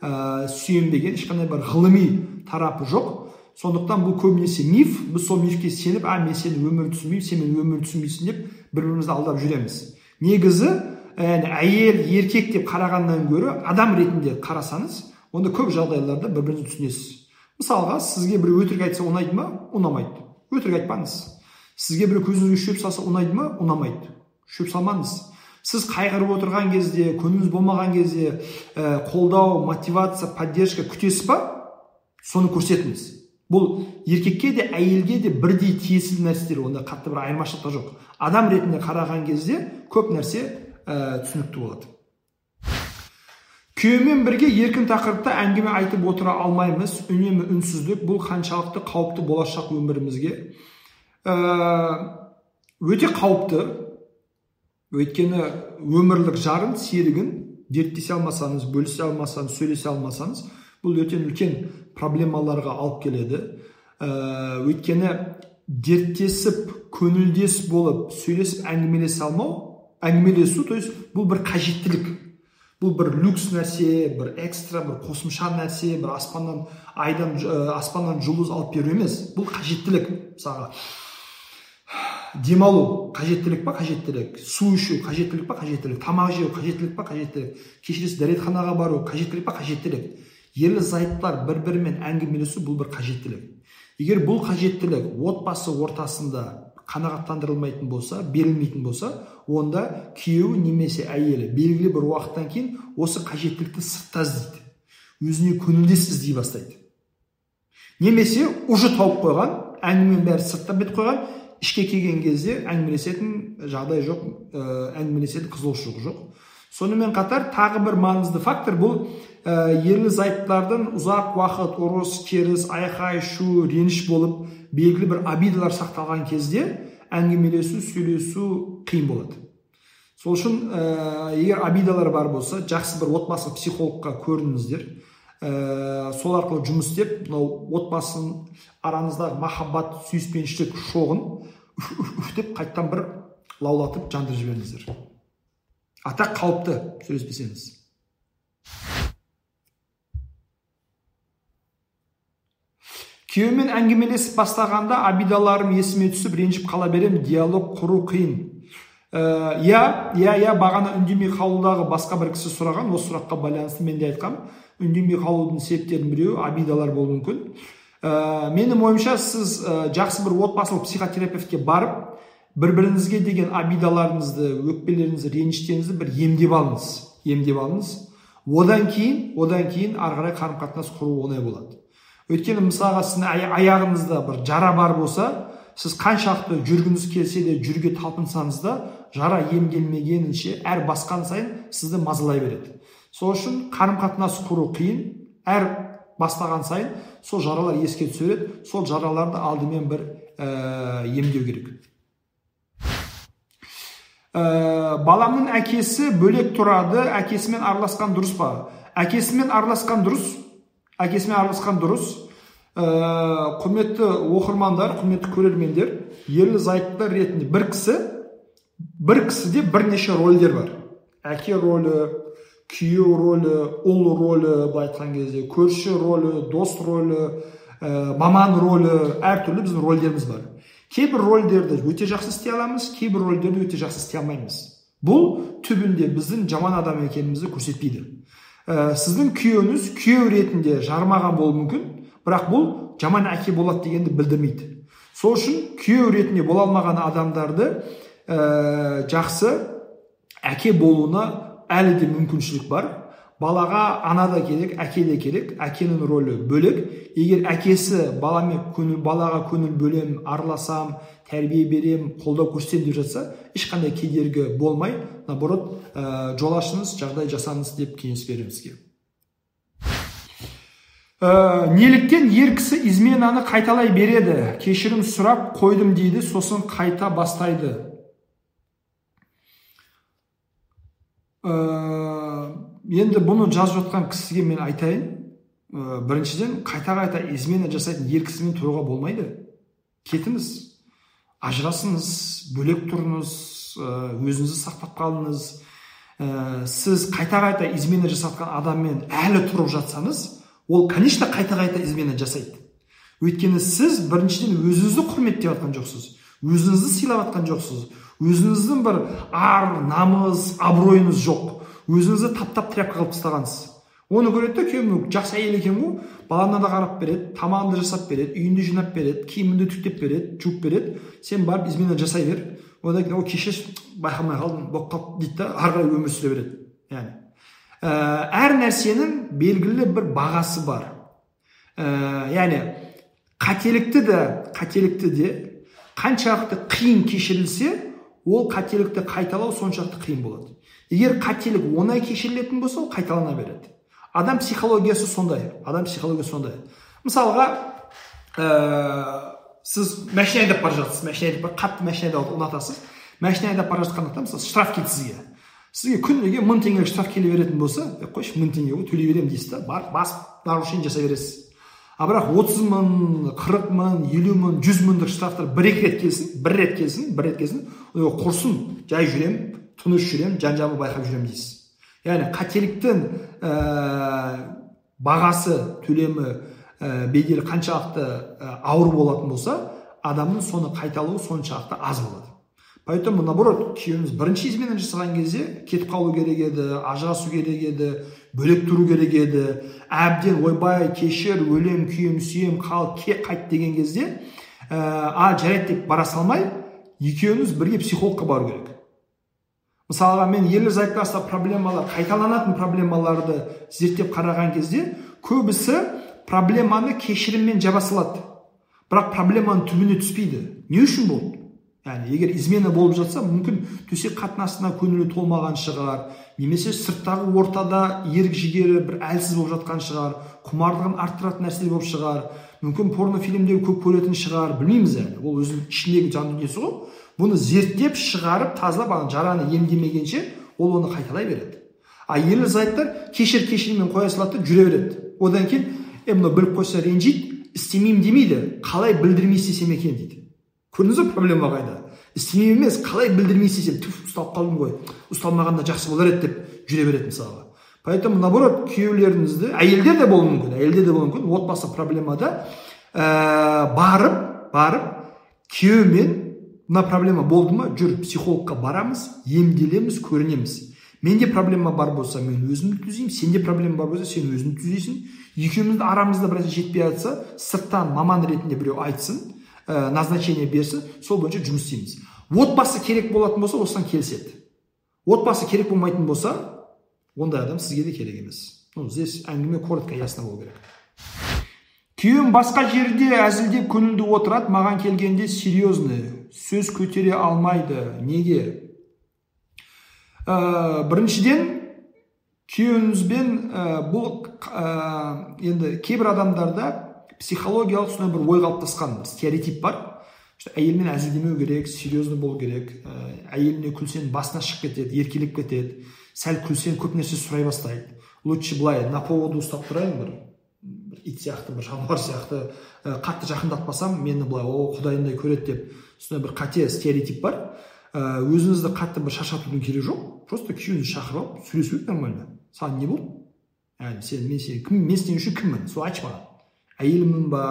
ә, сүйенбеген ешқандай бір ғылыми тарапы жоқ. Сондықтан бұл көбінесе миф. Біз сол мифке сеніп а мен сені өмірі түсінбеймін сен менің өмірімді түсінбейсің деп бір бірімізді алдап жүреміз. Негізі әне, әйел еркек деп қарағаннан гөрі адам ретінде қарасаңыз онда көп жағдайларда бір біріңізді түсінесіз. Мысалға сізге біреу өтірік айтса ұнайды ма? Ұнамайды. Өтірік айтпаңыз. Сізге біреу көзіңізге шөп салса ұнайды ма? Ұнамайды. Шөп салмаңыз. Сіз қайғырып отырған кезде көңіліңіз болмаған кезде ә, қолдау мотивация поддержка күтесіз ба? Соны көрсетіңіз. Бұл еркекке де әйелге де бірдей тиесілі нәрселер онда қатты бір айырмашылық жоқ. Адам ретінде қараған кезде көп нәрсе ә, түсінікті болады. Күйеумен бірге еркін тақырыпта әңгіме айтып отыра алмаймыз. Үнемі үнсіздік. Бұл қаншалықты қауіпті болашақ өмірімізге. Ә, өте қауіпті. Өйткені өмірлік жарын серігін дерттесе алмасаңыз бөлісе алмасаңыз сөйлесе алмасаңыз бұл өте үлкен проблемаларға алып келеді. Ә, өйткені дерттесіп көңілдес болып сөйлесіп әңгімелесе алмау әңгімелесу то есть бұл бір қажеттілік. Бұл бір люкс нәрсе бір экстра бір қосымша нәрсе бір аспаннан айдан ә, аспаннан жұлдыз алып беру емес. Бұл қажеттілік мысалға. Демалу қажеттілік па қажеттілік? Су ішу қажеттілік па қажеттілік? Тамақ жеу қажеттілік па қажеттілік? Кешіресіз дәретханаға бару қажеттілік па қажеттілік? Ерлі зайыптылар бір бірімен әңгімелесу бұл бір қажеттілік. Егер бұл қажеттілік отбасы ортасында қанағаттандырылмайтын болса берілмейтін болса онда күйеуі немесе әйелі белгілі бір уақыттан кейін осы қажеттілікті сыртта іздейді. Өзіне көңілдес іздей бастайды. Немесе уже тауып қойған әңгіменің бәрі сыртта бітіп қойған ішке келген кезде әңгімелесетін жағдай жоқ әңгімелесетін қызығушылық жоқ. Сонымен қатар тағы бір маңызды фактор бұл ерлі зайыптылардың ұзақ уақыт ұрыс керіс айқай шу реніш болып белгілі бір обидалар сақталған кезде әңгімелесу сөйлесу қиын болады. Сол үшін ә, егер обидалар бар болса жақсы бір отбасы психологқа көрініңіздер. Ә, сол арқылы жұмыс істеп мынау отбасының араңыздағы махаббат сүйіспеншілік шоғын үф, деп қайтадан бір лаулатып жандырып жіберіңіздер. Ата қауіпті сөйлеспесеңіз. Күйеуіммен әңгімелесіп бастағанда обидаларым есіме түсіп ренжіп қала берем диалог құру қиын. Иә иә иә бағана үндемей қалудағы басқа бір кісі сұраған осы сұраққа байланысты мен де айтқанмын үндемей қалудың себептерінің біреуі обидалар болуы мүмкін. Ә, менің ойымша сіз ә, жақсы бір отбасылық психотерапевтке барып бір біріңізге деген обидаларыңызды өкпелеріңізді реніштеріңізді бір емдеп алыңыз. Емдеп алыңыз. Одан кейін одан кейін ары қарай қарым қатынас құру оңай болады. Өйткені мысалға сіздің аяғыңызда бір жара бар болса сіз қаншалықты жүргіңіз келсе де жүрге талпынсаңыз да жара емделмегенінше әр басқан сайын сізді мазалай береді. Сол үшін қарым қатынас құру қиын. Әр бастаған сайын сол жаралар еске түсе сол жараларды алдымен бір ә, емдеу керек. Ә, баламның әкесі бөлек тұрады. Әкесімен араласқан дұрыс па? Әкесімен араласқан дұрыс. Әкесімен араласқан дұрыс. Ә, құрметті оқырмандар құрметті көрермендер ерлі зайыптылар ретінде бір кісі бір кісіде бірнеше рольдер бар. Әке рөлі күйеу рөлі ұл рөлі былай айтқан кезде көрші рөлі дос рөлі ә, маман рөлі әртүрлі біздің рольдеріміз бар. Кейбір рольдерді өте жақсы істей аламыз кейбір рольдерді өте жақсы істей алмаймыз. Бұл түбінде біздің жаман адам екенімізді көрсетпейді. Ә, сіздің күйеуіңіз күйеу ретінде жармаған болуы мүмкін бірақ бұл жаман әке болады дегенді білдірмейді. Сол үшін күйеу ретінде бола алмаған адамдарды ә, жақсы әке болуына әлі де мүмкіншілік бар. Балаға ана да керек әке де керек. Әкенің рөлі бөлек. Егер әкесі баламен көңіл балаға көңіл бөлем араласам тәрбие берем қолдау көрсетемін деп жатса ешқандай кедергі болмай наоборот ә, жол ашыңыз жағдай жасаңыз деп кеңес беремін сізге. Ә, неліктен ер кісі изменаны қайталай береді? Кешірім сұрап қойдым дейді сосын қайта бастайды. Ә, енді бұны жазып жатқан кісіге мен айтайын. Ә, біріншіден қайта қайта измена жасайтын ер кісімен тұруға болмайды. Кетіңіз ажырасыңыз бөлек тұрыңыз өзіңізді сақтап қалыңыз. Ә, сіз қайта қайта измена жасатқан адаммен әлі тұрып жатсаңыз ол конечно қайта қайта измена жасайды. Өйткені сіз біріншіден өзіңізді құрметтеп жатқан жоқсыз өзіңізді сыйлап жатқан жоқсыз. Өзіңіздің бір ар намыс абыройыңыз жоқ. Өзіңізді таптап тряпка қылып тастағансыз. Оны көреді да күйеуім жақсы әйел екен ғой балаңа да қарап береді тамағыңды жасап береді үйіңді жинап береді киіміңді түктеп береді жуып береді. Сен барып измена жасай бер. Одан кейін ой кешірші байқамай қалдым болып қалды дейді да ары қарай өмір сүре береді. Яғни ә, әр нәрсенің белгілі бір бағасы бар. Ә, яғни қателікті де қателікті де қаншалықты қиын кешірілсе ол қателікті қайталау соншалықты қиын болады. Егер қателік оңай кешірілетін болса ол қайталана береді. Адам психологиясы сондай адам психологиясы сондай. Мысалға ә, сіз машина айдап бара жатырсыз машина айдап қатты машина айдауды ұнатасыз. Машина айдап бара жатқанда мысалы штраф келді сізге. Сізге күніге мың теңгелік штраф келе беретін болса е қойшы мың теңге ғой төлей беремін дейсіз да барып басып нарушение жасай бересіз. А бірақ отыз мың қырық мың елу мың жүз мыңдық штрафтар бір екі рет келсін бір рет келсін бір рет келсін құрсын жай жүремін. Тыныш жүремін жан жағымды байқап жүремін дейсіз яғни қателіктің ә, бағасы төлемі ә, беделі қаншалықты ә, ауыр болатын болса адамның соны қайталауы соншалықты аз болады поэтому наоборот күйеуіміз бірінші измена жасаған кезде кетіп қалу керек еді ажырасу керек еді бөлек тұру керек еді әбден ойбай кешір өлем күйем сүйем қал кет қайт деген кезде ә, а жарайды деп бара салмай екеуіңіз бірге психологқа бару керек мысалға мен ерлі зайыптаста проблемалар қайталанатын проблемаларды зерттеп қараған кезде көбісі проблеманы кешіріммен жаба салады. Бірақ проблеманың түбіне түспейді. Не үшін бұл? Яғни егер измена болып жатса мүмкін төсек қатынасына көңілі толмаған шығар немесе сырттағы ортада ерік жігері бір әлсіз болып жатқан шығар құмарлығын арттыратын нәрселер болып шығар мүмкін порно фильмдер көп көретін шығар білмейміз әлі. Ол өзінің ішіндегі жан дүниесі ғой. Бұны зерттеп шығарып тазалап ана жараны емдемегенше ол оны қайталай береді. А ерлі зайыптар кешір кешірмен қоя салады да жүре береді. Одан кейін е мынау біліп қойса ренжиді істемеймін демейді қалай білдірмей істесем екен? дейді. Көрдіңіз ба проблема қайда? Істемеймін емес қалай білдірмей істесем? Түф ұсталып қалдым ғой ұсталмағанда жақсы болар еді деп жүре береді мысалға. Поэтому наоборот күйеулеріңізді әйелдер де болуы мүмкін әйелдер де болуы мүмкін. Отбасы проблемада ә, барып барып күйеумен мына проблема болды ма? Жүр психологқа барамыз емделеміз көрінеміз. Менде проблема бар болса мен өзімді түзеймін. Сенде проблема бар болса сен өзіңді түзейсің. Екеуміздің арамызда бір нәрсе жетпей жатса сырттан маман ретінде біреу айтсын ә, назначение берсін сол бойынша жұмыс істейміз. Отбасы керек болатын болса осыдан келіседі. Отбасы керек болмайтын болса ондай адам сізге де керек емес. Ну здесь әңгіме коротко ясно болу керек. Күйеуім басқа жерде әзілдеп көңілді отырады маған келгенде серьезный сөз көтере алмайды. Неге? Ә, біріншіден күйеуіңізбен ә, бұл ә, енді кейбір адамдарда психологиялық сондай бір ой қалыптасқан стереотип бар. Әйелмен әзілдемеу керек серьезный болу керек. Ә, әйеліне күлсең басына шығып кетеді еркелеп кетеді. Сәл күлсең көп нәрсе сұрай бастайды. Лучше былай на поводу ұстап тұрайын бір ит сияқты бір жануар сияқты. Қатты жақындатпасам мені былай о құдайындай көреді деп. Сондай бір қате стереотип бар. Ә, өзіңізді қатты бір шаршатудың керегі жоқ. Просто күйеуіңізді шақырып алып сөйлесу керек нормально. Саған не болды? Яғни сен мен сен кім мен сен үшін кіммін? Сол айтшы маған. Әйелімін ба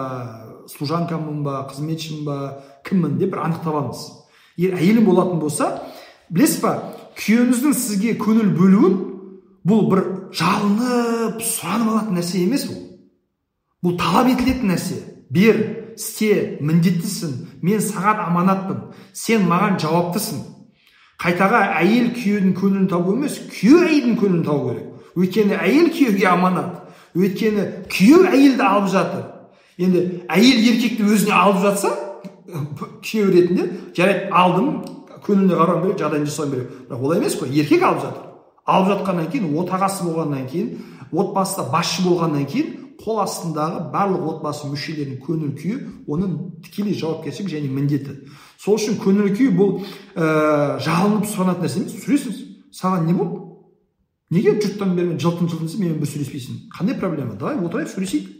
служанкамын ба қызметшімін ба кіммін деп бір анықтап алыңыз егер әйелім болатын болса білесіз ба күйеуіңіздің сізге көңіл бөлуін бұл бір жалынып сұранып алатын нәрсе емес бұл бұл талап етілетін нәрсе. Бер істе міндеттісің мен саған аманатпын сен маған жауаптысың. Қайтаға әйел күйеудің көңілін табу емес күйеу әйелдің көңілін табу керек. Өйткені әйел күйеуге аманат өйткені күйеу әйелді алып жатыр. Енді әйел еркекті өзіне алып жатса күйеу ретінде жарайды алдым көңіліне қарауым керек жағдайын жасауым керек бірақ олай емес қой еркек алып жатыр. Алып жатқаннан кейін отағасы болғаннан кейін отбасыда басшы болғаннан кейін қол астындағы барлық отбасы мүшелерінің көңіл күйі оның тікелей жауапкершілігі және міндеті. Сол үшін көңіл күй бұл ә, жалынып сұранатын нәрсе емес. Сөйлесіңіз саған не болды? Неге жұрттан бері жылтың жылтың менімен бір сөйлеспейсің? Қандай проблема? Давай отырайық сөйлесейік.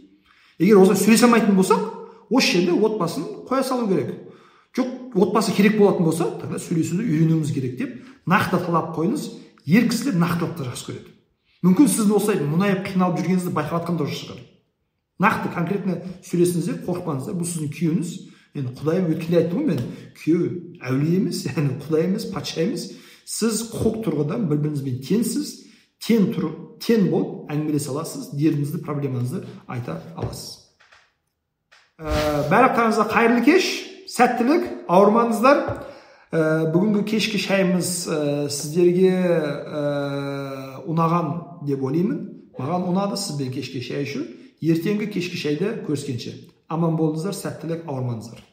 Егер осылай сөйлесе алмайтын болсақ осы жерде отбасын қоя салу керек. Жоқ отбасы керек болатын болса тогда сөйлесуді үйренуіміз керек деп нақты талап қойыңыз. Ер кісілер нақтылықты жақсы көреді. Мүмкін сіздің осылай мұңайып қиналып жүргеніңізді байқап жатқан да шығар. Нақты конкретно сөйлесіңіздер қорықпаңыздар бұл сіздің күйеуіңіз. Енді құдайым өткенде айттым ғой мен күйеу әулие емес яғни құдай емес патша емес. Сіз құқық тұрғыдан бір біріңізбен теңсіз тең тұр тең болып әңгімелесе аласыз дертіңізді проблемаңызды айта аласыз. Ә, барлықтарыңызға қайырлы кеш сәттілік ауырмаңыздар. Ә, бүгінгі кешкі шайымыз ә, сіздерге ә, ұнаған деп ойлаймын маған ұнады сізбен кешкі шай ішу ертеңгі кешкі шайда көріскенше аман болыңыздар сәттілік ауырмаңыздар